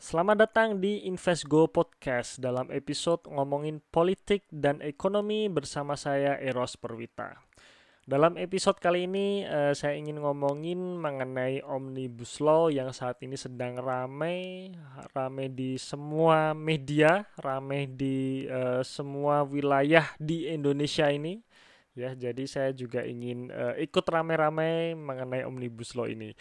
Selamat datang di Investgo Podcast dalam episode ngomongin politik dan ekonomi bersama saya Eros Perwita. Dalam episode kali ini uh, saya ingin ngomongin mengenai Omnibus Law yang saat ini sedang ramai, ramai di semua media, ramai di uh, semua wilayah di Indonesia ini. Ya, jadi saya juga ingin uh, ikut ramai-ramai mengenai Omnibus Law ini.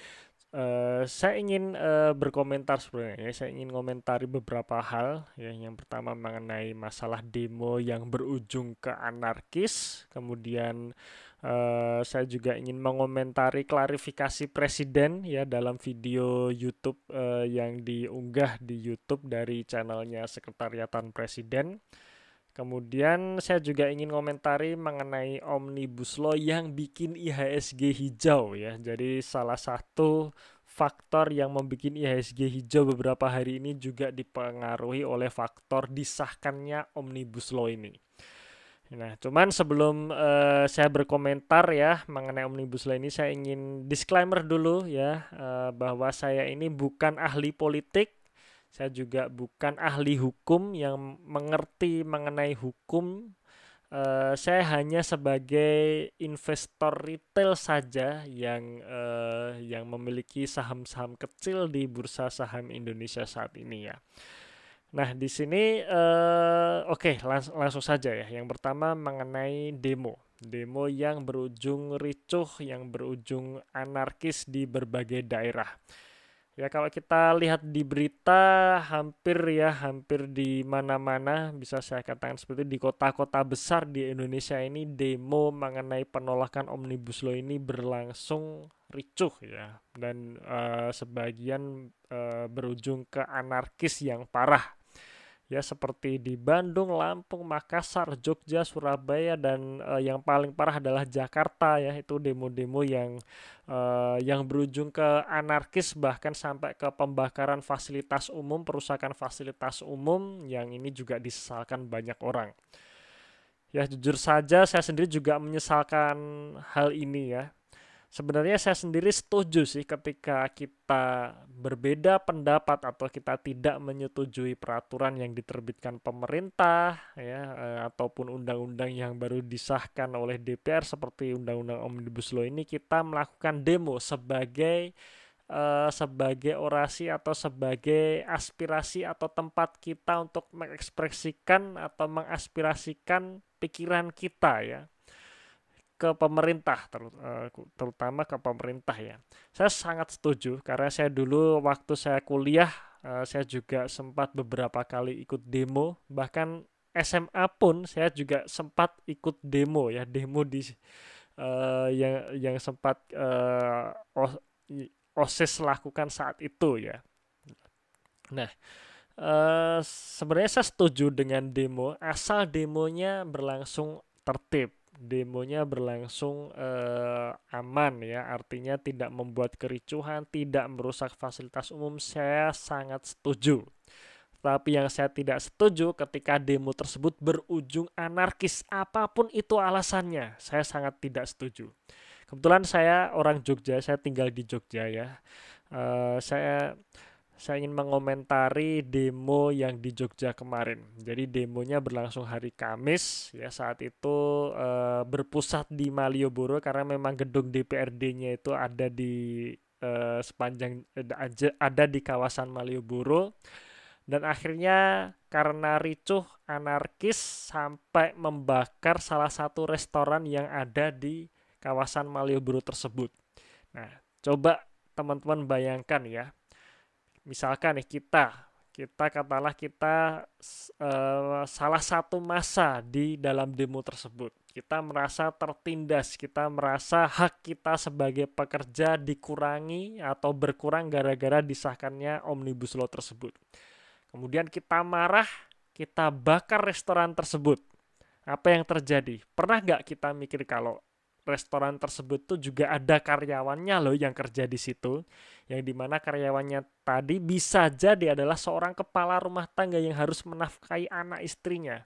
Uh, saya ingin uh, berkomentar sebenarnya. Saya ingin komentari beberapa hal. Ya, yang pertama mengenai masalah demo yang berujung ke anarkis. Kemudian uh, saya juga ingin mengomentari klarifikasi presiden ya dalam video YouTube uh, yang diunggah di YouTube dari channelnya Sekretariatan Presiden. Kemudian saya juga ingin komentari mengenai Omnibus Law yang bikin IHSG hijau ya. Jadi salah satu faktor yang membuat IHSG hijau beberapa hari ini juga dipengaruhi oleh faktor disahkannya Omnibus Law ini. Nah, cuman sebelum uh, saya berkomentar ya mengenai Omnibus Law ini, saya ingin disclaimer dulu ya uh, bahwa saya ini bukan ahli politik, saya juga bukan ahli hukum yang mengerti mengenai hukum. Uh, saya hanya sebagai investor retail saja yang uh, yang memiliki saham-saham kecil di bursa saham Indonesia saat ini ya. Nah, di sini uh, oke okay, langsung, langsung saja ya. Yang pertama mengenai demo. Demo yang berujung ricuh, yang berujung anarkis di berbagai daerah. Ya kalau kita lihat di berita hampir ya hampir di mana-mana bisa saya katakan seperti di kota-kota besar di Indonesia ini demo mengenai penolakan omnibus law ini berlangsung ricuh ya. Dan uh, sebagian uh, berujung ke anarkis yang parah ya seperti di Bandung, Lampung, Makassar, Jogja, Surabaya dan uh, yang paling parah adalah Jakarta ya itu demo-demo yang uh, yang berujung ke anarkis bahkan sampai ke pembakaran fasilitas umum, perusakan fasilitas umum yang ini juga disesalkan banyak orang. Ya jujur saja saya sendiri juga menyesalkan hal ini ya sebenarnya saya sendiri setuju sih ketika kita berbeda pendapat atau kita tidak menyetujui peraturan yang diterbitkan pemerintah ya eh, ataupun undang-undang yang baru disahkan oleh DPR seperti undang-undang Omnibus Law ini kita melakukan demo sebagai uh, sebagai orasi atau sebagai aspirasi atau tempat kita untuk mengekspresikan atau mengaspirasikan pikiran kita ya ke pemerintah eh, terutama ke pemerintah ya. Saya sangat setuju karena saya dulu waktu saya kuliah eh, saya juga sempat beberapa kali ikut demo bahkan SMA pun saya juga sempat ikut demo ya demo di uh, yang yang sempat uh, OSIS lakukan saat itu ya. Nah, uh, sebenarnya saya setuju dengan demo asal demonya berlangsung tertib demonya berlangsung eh, aman ya. Artinya tidak membuat kericuhan tidak merusak fasilitas umum saya sangat setuju. Tapi yang saya tidak setuju ketika demo tersebut berujung anarkis apa pun itu alasannya saya sangat tidak setuju. Kebetulan saya orang Jogja saya tinggal di Jogja ya. Uh, saya saya ingin mengomentari demo yang di Jogja kemarin. Jadi demonya berlangsung hari Kamis ya saat itu e, berpusat di Malioboro karena memang gedung DPRD-nya itu ada di e, sepanjang e, ada di kawasan Malioboro dan akhirnya karena ricuh anarkis sampai membakar salah satu restoran yang ada di kawasan Malioboro tersebut. Nah, coba teman-teman bayangkan ya misalkan nih kita kita katalah kita uh, salah satu masa di dalam demo tersebut. Kita merasa tertindas kita merasa hak kita sebagai pekerja dikurangi atau berkurang gara-gara disahkannya omnibus law tersebut. Kemudian kita marah kita bakar restoran tersebut. Apa yang terjadi? Pernah nggak kita mikir kalau restoran tersebut tuh juga ada karyawannya loh yang kerja di situ yang di mana karyawannya tadi bisa jadi adalah seorang kepala rumah tangga yang harus menafkahi anak istrinya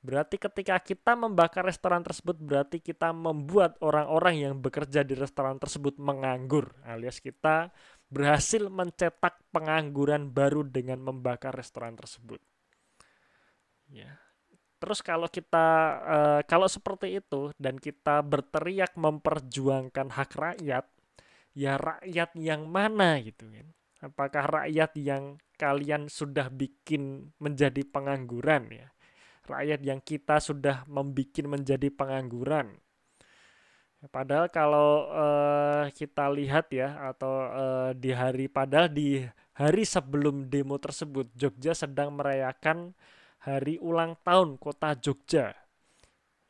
berarti ketika kita membakar restoran tersebut berarti kita membuat orang-orang yang bekerja di restoran tersebut menganggur alias kita berhasil mencetak pengangguran baru dengan membakar restoran tersebut. Ya. Terus kalau kita uh, kalau seperti itu dan kita berteriak memperjuangkan hak rakyat, ya rakyat yang mana gitu kan? Apakah rakyat yang kalian sudah bikin menjadi pengangguran ya? Rakyat yang kita sudah membuat menjadi pengangguran Padahal kalau uh, kita lihat ya atau uh, di hari padahal di hari sebelum demo tersebut Jogja sedang merayakan hari ulang tahun kota Jogja.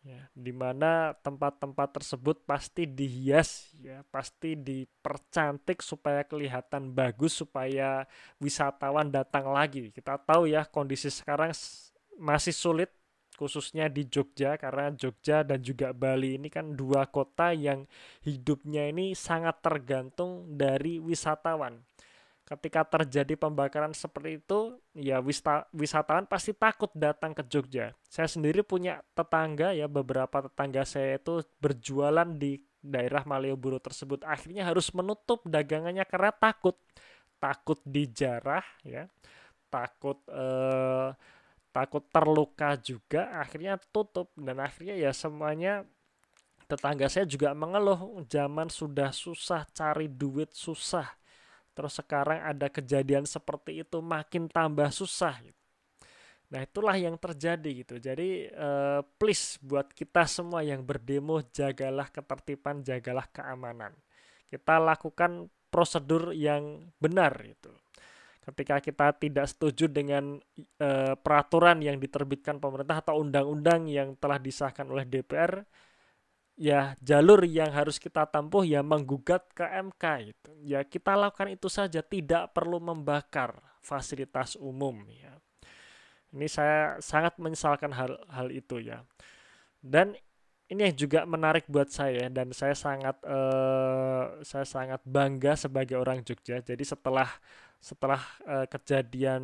Ya, di mana tempat-tempat tersebut pasti dihias ya, pasti dipercantik supaya kelihatan bagus supaya wisatawan datang lagi. Kita tahu ya kondisi sekarang masih sulit khususnya di Jogja karena Jogja dan juga Bali ini kan dua kota yang hidupnya ini sangat tergantung dari wisatawan. Ketika terjadi pembakaran seperti itu, ya wisatawan pasti takut datang ke Jogja. Saya sendiri punya tetangga ya beberapa tetangga saya itu berjualan di daerah Malioboro tersebut. Akhirnya harus menutup dagangannya karena takut. Takut dijarah ya. Takut eh, takut terluka juga akhirnya tutup. Dan akhirnya ya semuanya tetangga saya juga mengeluh zaman sudah susah cari duit susah terus sekarang ada kejadian seperti itu makin tambah susah gitu. Nah itulah yang terjadi gitu. Jadi uh, please buat kita semua yang berdemo jagalah ketertiban, jagalah keamanan. Kita lakukan prosedur yang benar itu ketika kita tidak setuju dengan e, peraturan yang diterbitkan pemerintah atau undang-undang yang telah disahkan oleh DPR ya jalur yang harus kita tempuh ya menggugat ke MK itu. Ya kita lakukan itu saja tidak perlu membakar fasilitas umum ya. Ini saya sangat menyesalkan hal hal itu ya. Dan ini yang juga menarik buat saya dan saya sangat uh, saya sangat bangga sebagai orang Jogja. Jadi setelah setelah uh, kejadian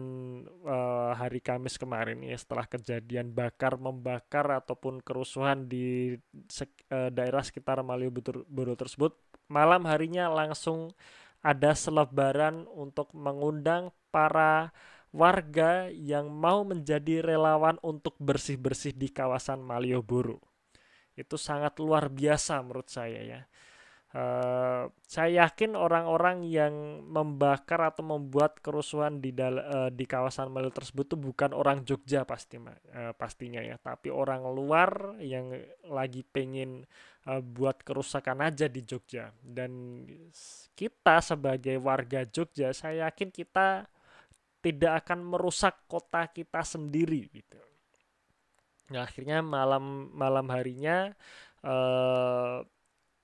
uh, hari Kamis kemarin ya setelah kejadian bakar membakar ataupun kerusuhan di uh, daerah sekitar Malioboro tersebut malam harinya langsung ada selebaran untuk mengundang para warga yang mau menjadi relawan untuk bersih-bersih di kawasan Malioboro. Itu sangat luar biasa menurut saya ya Uh, saya yakin orang-orang yang membakar atau membuat kerusuhan di dal uh, di kawasan Malioboro tersebut itu bukan orang Jogja pasti uh, pastinya ya, tapi orang luar yang lagi pengen uh, buat kerusakan aja di Jogja. Dan kita sebagai warga Jogja, saya yakin kita tidak akan merusak kota kita sendiri gitu. Nah, akhirnya malam malam harinya uh,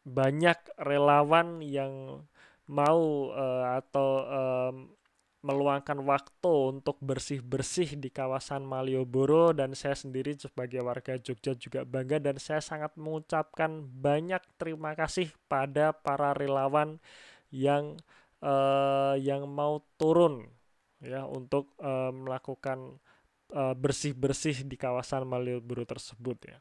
banyak relawan yang mau uh, atau um, meluangkan waktu untuk bersih-bersih di kawasan Malioboro dan saya sendiri sebagai warga Jogja juga bangga dan saya sangat mengucapkan banyak terima kasih pada para relawan yang uh, yang mau turun ya untuk uh, melakukan bersih-bersih di kawasan Malioboro tersebut ya.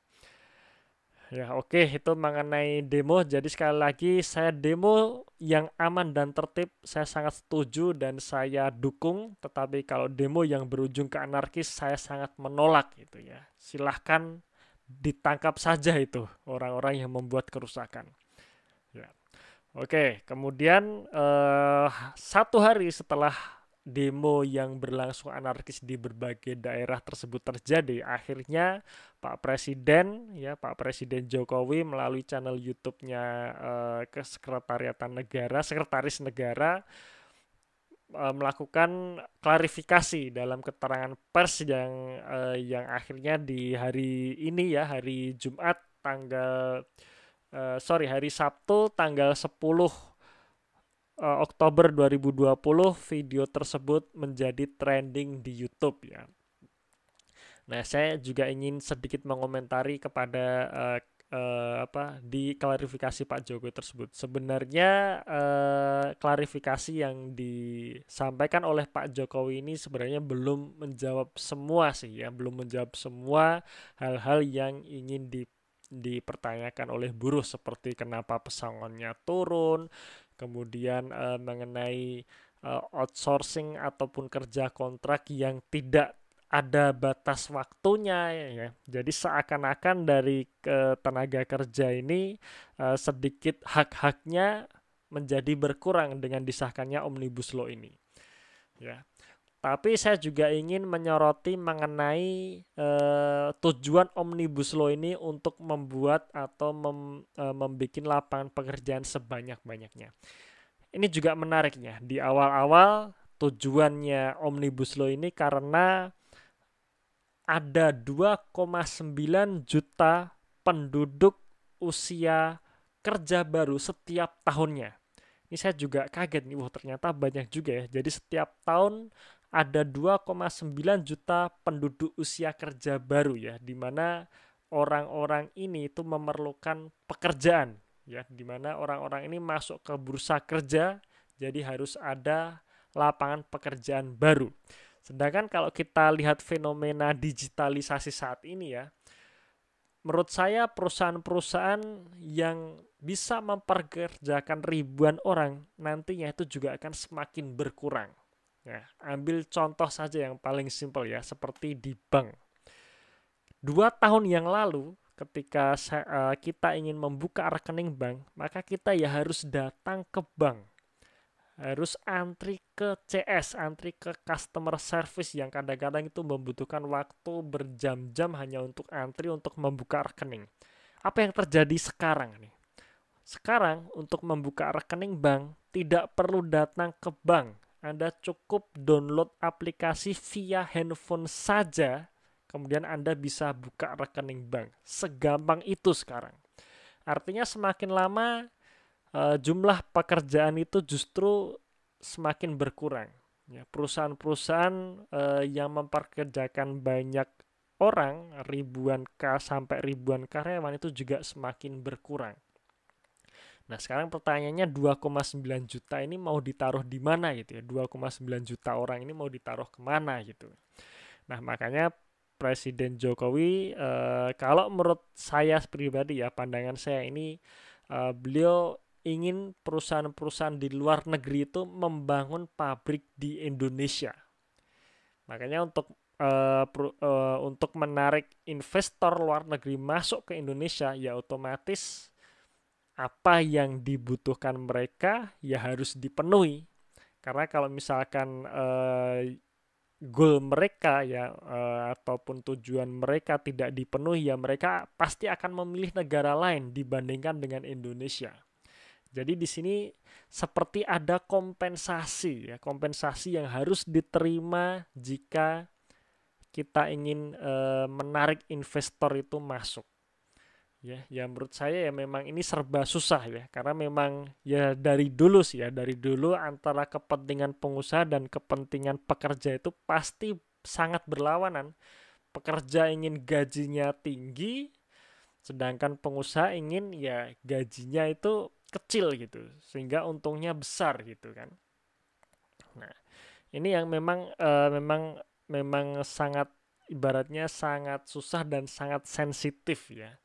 Ya, oke, itu mengenai demo. Jadi sekali lagi saya demo yang aman dan tertib saya sangat setuju dan saya dukung. Tetapi kalau demo yang berujung ke anarkis saya sangat menolak itu ya. Silahkan ditangkap saja itu orang-orang yang membuat kerusakan. Ya. Oke, kemudian eh, satu hari setelah demo yang berlangsung anarkis di berbagai daerah tersebut terjadi. Akhirnya Pak Presiden ya Pak Presiden Jokowi melalui channel YouTube-nya uh, ke Sekretariatan Negara, Sekretaris Negara uh, melakukan klarifikasi dalam keterangan pers yang uh, yang akhirnya di hari ini ya hari Jumat tanggal uh, sorry hari Sabtu tanggal 10 uh, Oktober 2020 video tersebut menjadi trending di YouTube ya. Nah, saya juga ingin sedikit mengomentari kepada uh, uh, apa di klarifikasi Pak Jokowi tersebut. Sebenarnya uh, klarifikasi yang disampaikan oleh Pak Jokowi ini sebenarnya belum menjawab semua sih ya, belum menjawab semua hal-hal yang ingin di dipertanyakan oleh buruh seperti kenapa pesangonnya turun, kemudian uh, mengenai uh, outsourcing ataupun kerja kontrak yang tidak ada batas waktunya ya. Jadi seakan-akan dari ke tenaga kerja ini uh, sedikit hak-haknya menjadi berkurang dengan disahkannya Omnibus Law ini. Ya. Tapi saya juga ingin menyoroti mengenai uh, tujuan Omnibus Law ini untuk membuat atau mem, uh, membuat lapangan pekerjaan sebanyak-banyaknya. Ini juga menariknya. Di awal-awal tujuannya Omnibus Law ini karena ada 2,9 juta penduduk usia kerja baru setiap tahunnya. Ini saya juga kaget nih, wah ternyata banyak juga ya. Jadi setiap tahun ada 2,9 juta penduduk usia kerja baru ya, di mana orang-orang ini itu memerlukan pekerjaan ya, di mana orang-orang ini masuk ke bursa kerja, jadi harus ada lapangan pekerjaan baru. Sedangkan kalau kita lihat fenomena digitalisasi saat ini ya, menurut saya perusahaan-perusahaan yang bisa memperkerjakan ribuan orang nantinya itu juga akan semakin berkurang. Ya, ambil contoh saja yang paling simpel ya, seperti di bank. Dua tahun yang lalu, ketika uh, kita ingin membuka rekening bank, maka kita ya harus datang ke bank harus antri ke CS, antri ke customer service yang kadang-kadang itu membutuhkan waktu berjam-jam hanya untuk antri untuk membuka rekening. Apa yang terjadi sekarang nih? Sekarang untuk membuka rekening bank tidak perlu datang ke bank. Anda cukup download aplikasi via handphone saja, kemudian Anda bisa buka rekening bank. Segampang itu sekarang. Artinya semakin lama uh, jumlah pekerjaan itu justru semakin berkurang. Ya, perusahaan-perusahaan uh, yang memperkerjakan banyak orang, ribuan k sampai ribuan karyawan itu juga semakin berkurang. Nah, sekarang pertanyaannya 2,9 juta ini mau ditaruh di mana gitu ya? 2,9 juta orang ini mau ditaruh ke mana gitu. Nah, makanya Presiden Jokowi eh, kalau menurut saya pribadi ya pandangan saya ini eh, beliau ingin perusahaan-perusahaan di luar negeri itu membangun pabrik di Indonesia. Makanya untuk uh, uh, untuk menarik investor luar negeri masuk ke Indonesia ya otomatis apa yang dibutuhkan mereka ya harus dipenuhi. Karena kalau misalkan uh, goal mereka ya uh, ataupun tujuan mereka tidak dipenuhi ya mereka pasti akan memilih negara lain dibandingkan dengan Indonesia. Jadi di sini seperti ada kompensasi ya, kompensasi yang harus diterima jika kita ingin e, menarik investor itu masuk. Ya, ya menurut saya ya memang ini serba susah ya, karena memang ya dari dulu sih ya, dari dulu antara kepentingan pengusaha dan kepentingan pekerja itu pasti sangat berlawanan. Pekerja ingin gajinya tinggi, sedangkan pengusaha ingin ya gajinya itu kecil gitu sehingga untungnya besar gitu kan. Nah ini yang memang uh, memang memang sangat ibaratnya sangat susah dan sangat sensitif ya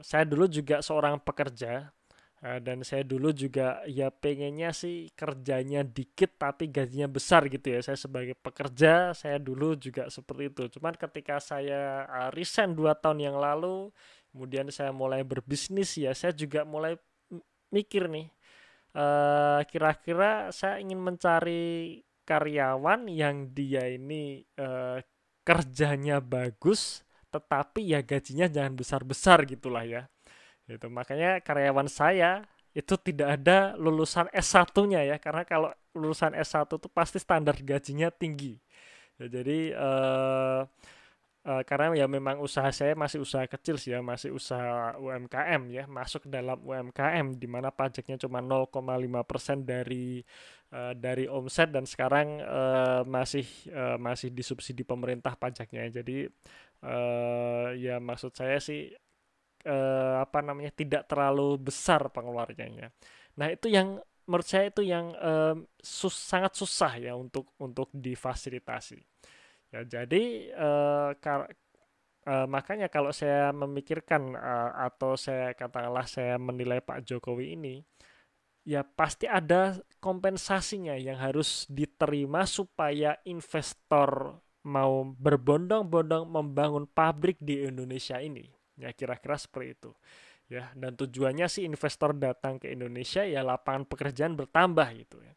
saya dulu juga seorang pekerja uh, dan saya dulu juga ya pengennya sih kerjanya dikit tapi gajinya besar gitu ya. Saya sebagai pekerja saya dulu juga seperti itu. Cuman ketika saya uh, resign dua tahun yang lalu kemudian saya mulai berbisnis ya saya juga mulai mikir nih kira kira-kira saya ingin mencari karyawan yang dia ini uh, kerjanya bagus tetapi ya gajinya jangan besar-besar gitulah ya itu makanya karyawan saya itu tidak ada lulusan S1-nya ya karena kalau lulusan S1 itu pasti standar gajinya tinggi ya, jadi uh, Uh, karena ya memang usaha saya masih usaha kecil sih ya, masih usaha UMKM ya, masuk dalam UMKM di mana pajaknya cuma 0,5% dari uh, dari omset dan sekarang uh, masih uh, masih disubsidi pemerintah pajaknya. Jadi uh, ya maksud saya sih uh, apa namanya tidak terlalu besar pengeluarannya. Nah, itu yang menurut saya itu yang uh, sus sangat susah ya untuk untuk difasilitasi. Ya, jadi uh, kar uh, makanya kalau saya memikirkan uh, atau saya katakanlah saya menilai Pak Jokowi ini ya pasti ada kompensasinya yang harus diterima supaya investor mau berbondong-bondong membangun pabrik di Indonesia ini. Ya kira-kira seperti itu. Ya, dan tujuannya sih investor datang ke Indonesia ya lapangan pekerjaan bertambah gitu ya.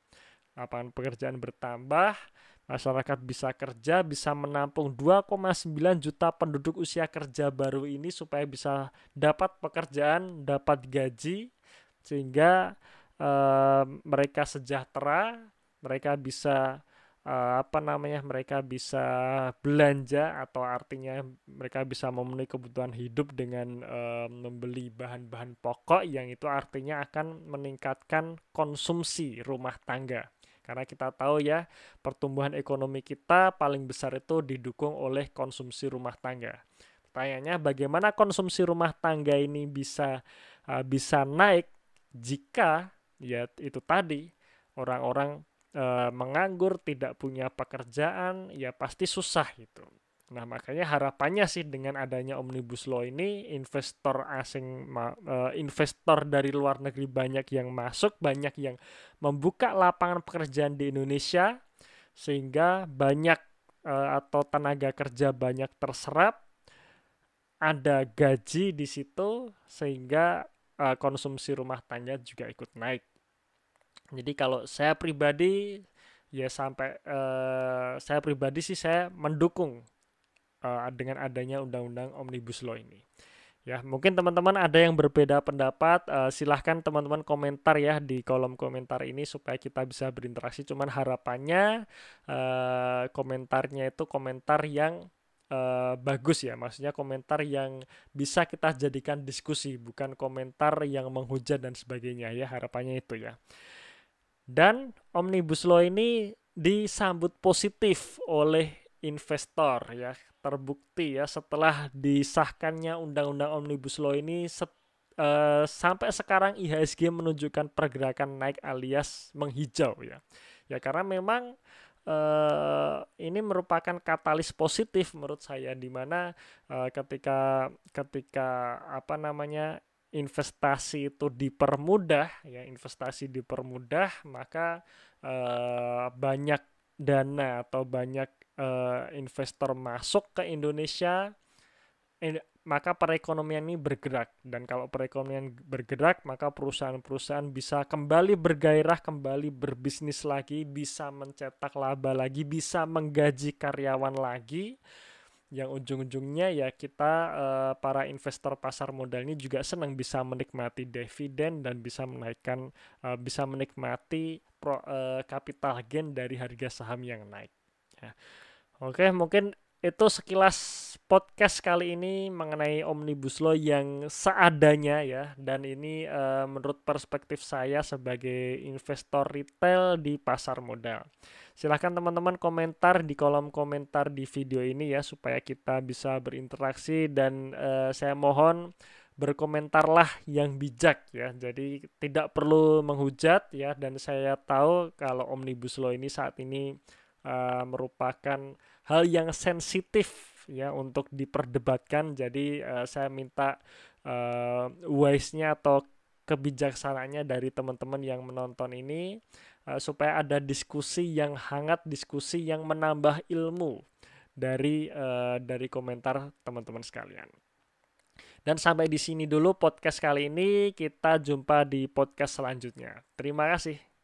Lapangan pekerjaan bertambah, masyarakat bisa kerja, bisa menampung 2,9 juta penduduk usia kerja baru ini supaya bisa dapat pekerjaan, dapat gaji sehingga uh, mereka sejahtera, mereka bisa uh, apa namanya mereka bisa belanja atau artinya mereka bisa memenuhi kebutuhan hidup dengan uh, membeli bahan-bahan pokok yang itu artinya akan meningkatkan konsumsi rumah tangga. Karena kita tahu ya, pertumbuhan ekonomi kita paling besar itu didukung oleh konsumsi rumah tangga. Pertanyaannya bagaimana konsumsi rumah tangga ini bisa uh, bisa naik jika ya itu tadi orang-orang e, menganggur tidak punya pekerjaan ya pasti susah gitu nah makanya harapannya sih dengan adanya omnibus law ini investor asing e, investor dari luar negeri banyak yang masuk banyak yang membuka lapangan pekerjaan di Indonesia sehingga banyak e, atau tenaga kerja banyak terserap ada gaji di situ sehingga uh, konsumsi rumah tangga juga ikut naik. Jadi kalau saya pribadi ya sampai uh, saya pribadi sih saya mendukung uh, dengan adanya undang-undang omnibus law ini. Ya, mungkin teman-teman ada yang berbeda pendapat, uh, silahkan teman-teman komentar ya di kolom komentar ini supaya kita bisa berinteraksi. Cuman harapannya uh, komentarnya itu komentar yang uh, bagus ya, maksudnya komentar yang bisa kita jadikan diskusi, bukan komentar yang menghujat dan sebagainya ya, harapannya itu ya. Dan Omnibus Law ini disambut positif oleh investor ya, terbukti ya setelah disahkannya Undang-Undang Omnibus Law ini set, uh, sampai sekarang IHSG menunjukkan pergerakan naik alias menghijau ya. Ya karena memang uh, ini merupakan katalis positif menurut saya di mana uh, ketika ketika apa namanya investasi itu dipermudah ya investasi dipermudah maka uh, banyak dana atau banyak uh, investor masuk ke Indonesia maka perekonomian ini bergerak. Dan kalau perekonomian bergerak maka perusahaan-perusahaan bisa kembali bergairah kembali berbisnis lagi bisa mencetak laba lagi bisa menggaji karyawan lagi yang ujung-ujungnya ya kita uh, para investor pasar modal ini juga senang bisa menikmati dividen dan bisa menaikkan uh, bisa menikmati pro, uh, capital gain dari harga saham yang naik ya. Oke, mungkin itu sekilas podcast kali ini mengenai Omnibus Law yang seadanya ya dan ini uh, menurut perspektif saya sebagai investor retail di pasar modal. Silahkan teman-teman komentar di kolom komentar di video ini ya supaya kita bisa berinteraksi dan uh, saya mohon berkomentarlah yang bijak ya. Jadi tidak perlu menghujat ya dan saya tahu kalau Omnibus Law ini saat ini uh, merupakan hal yang sensitif ya untuk diperdebatkan. Jadi uh, saya minta uh, wise-nya atau kebijaksanaannya dari teman-teman yang menonton ini uh, supaya ada diskusi yang hangat, diskusi yang menambah ilmu dari uh, dari komentar teman-teman sekalian. Dan sampai di sini dulu podcast kali ini. Kita jumpa di podcast selanjutnya. Terima kasih.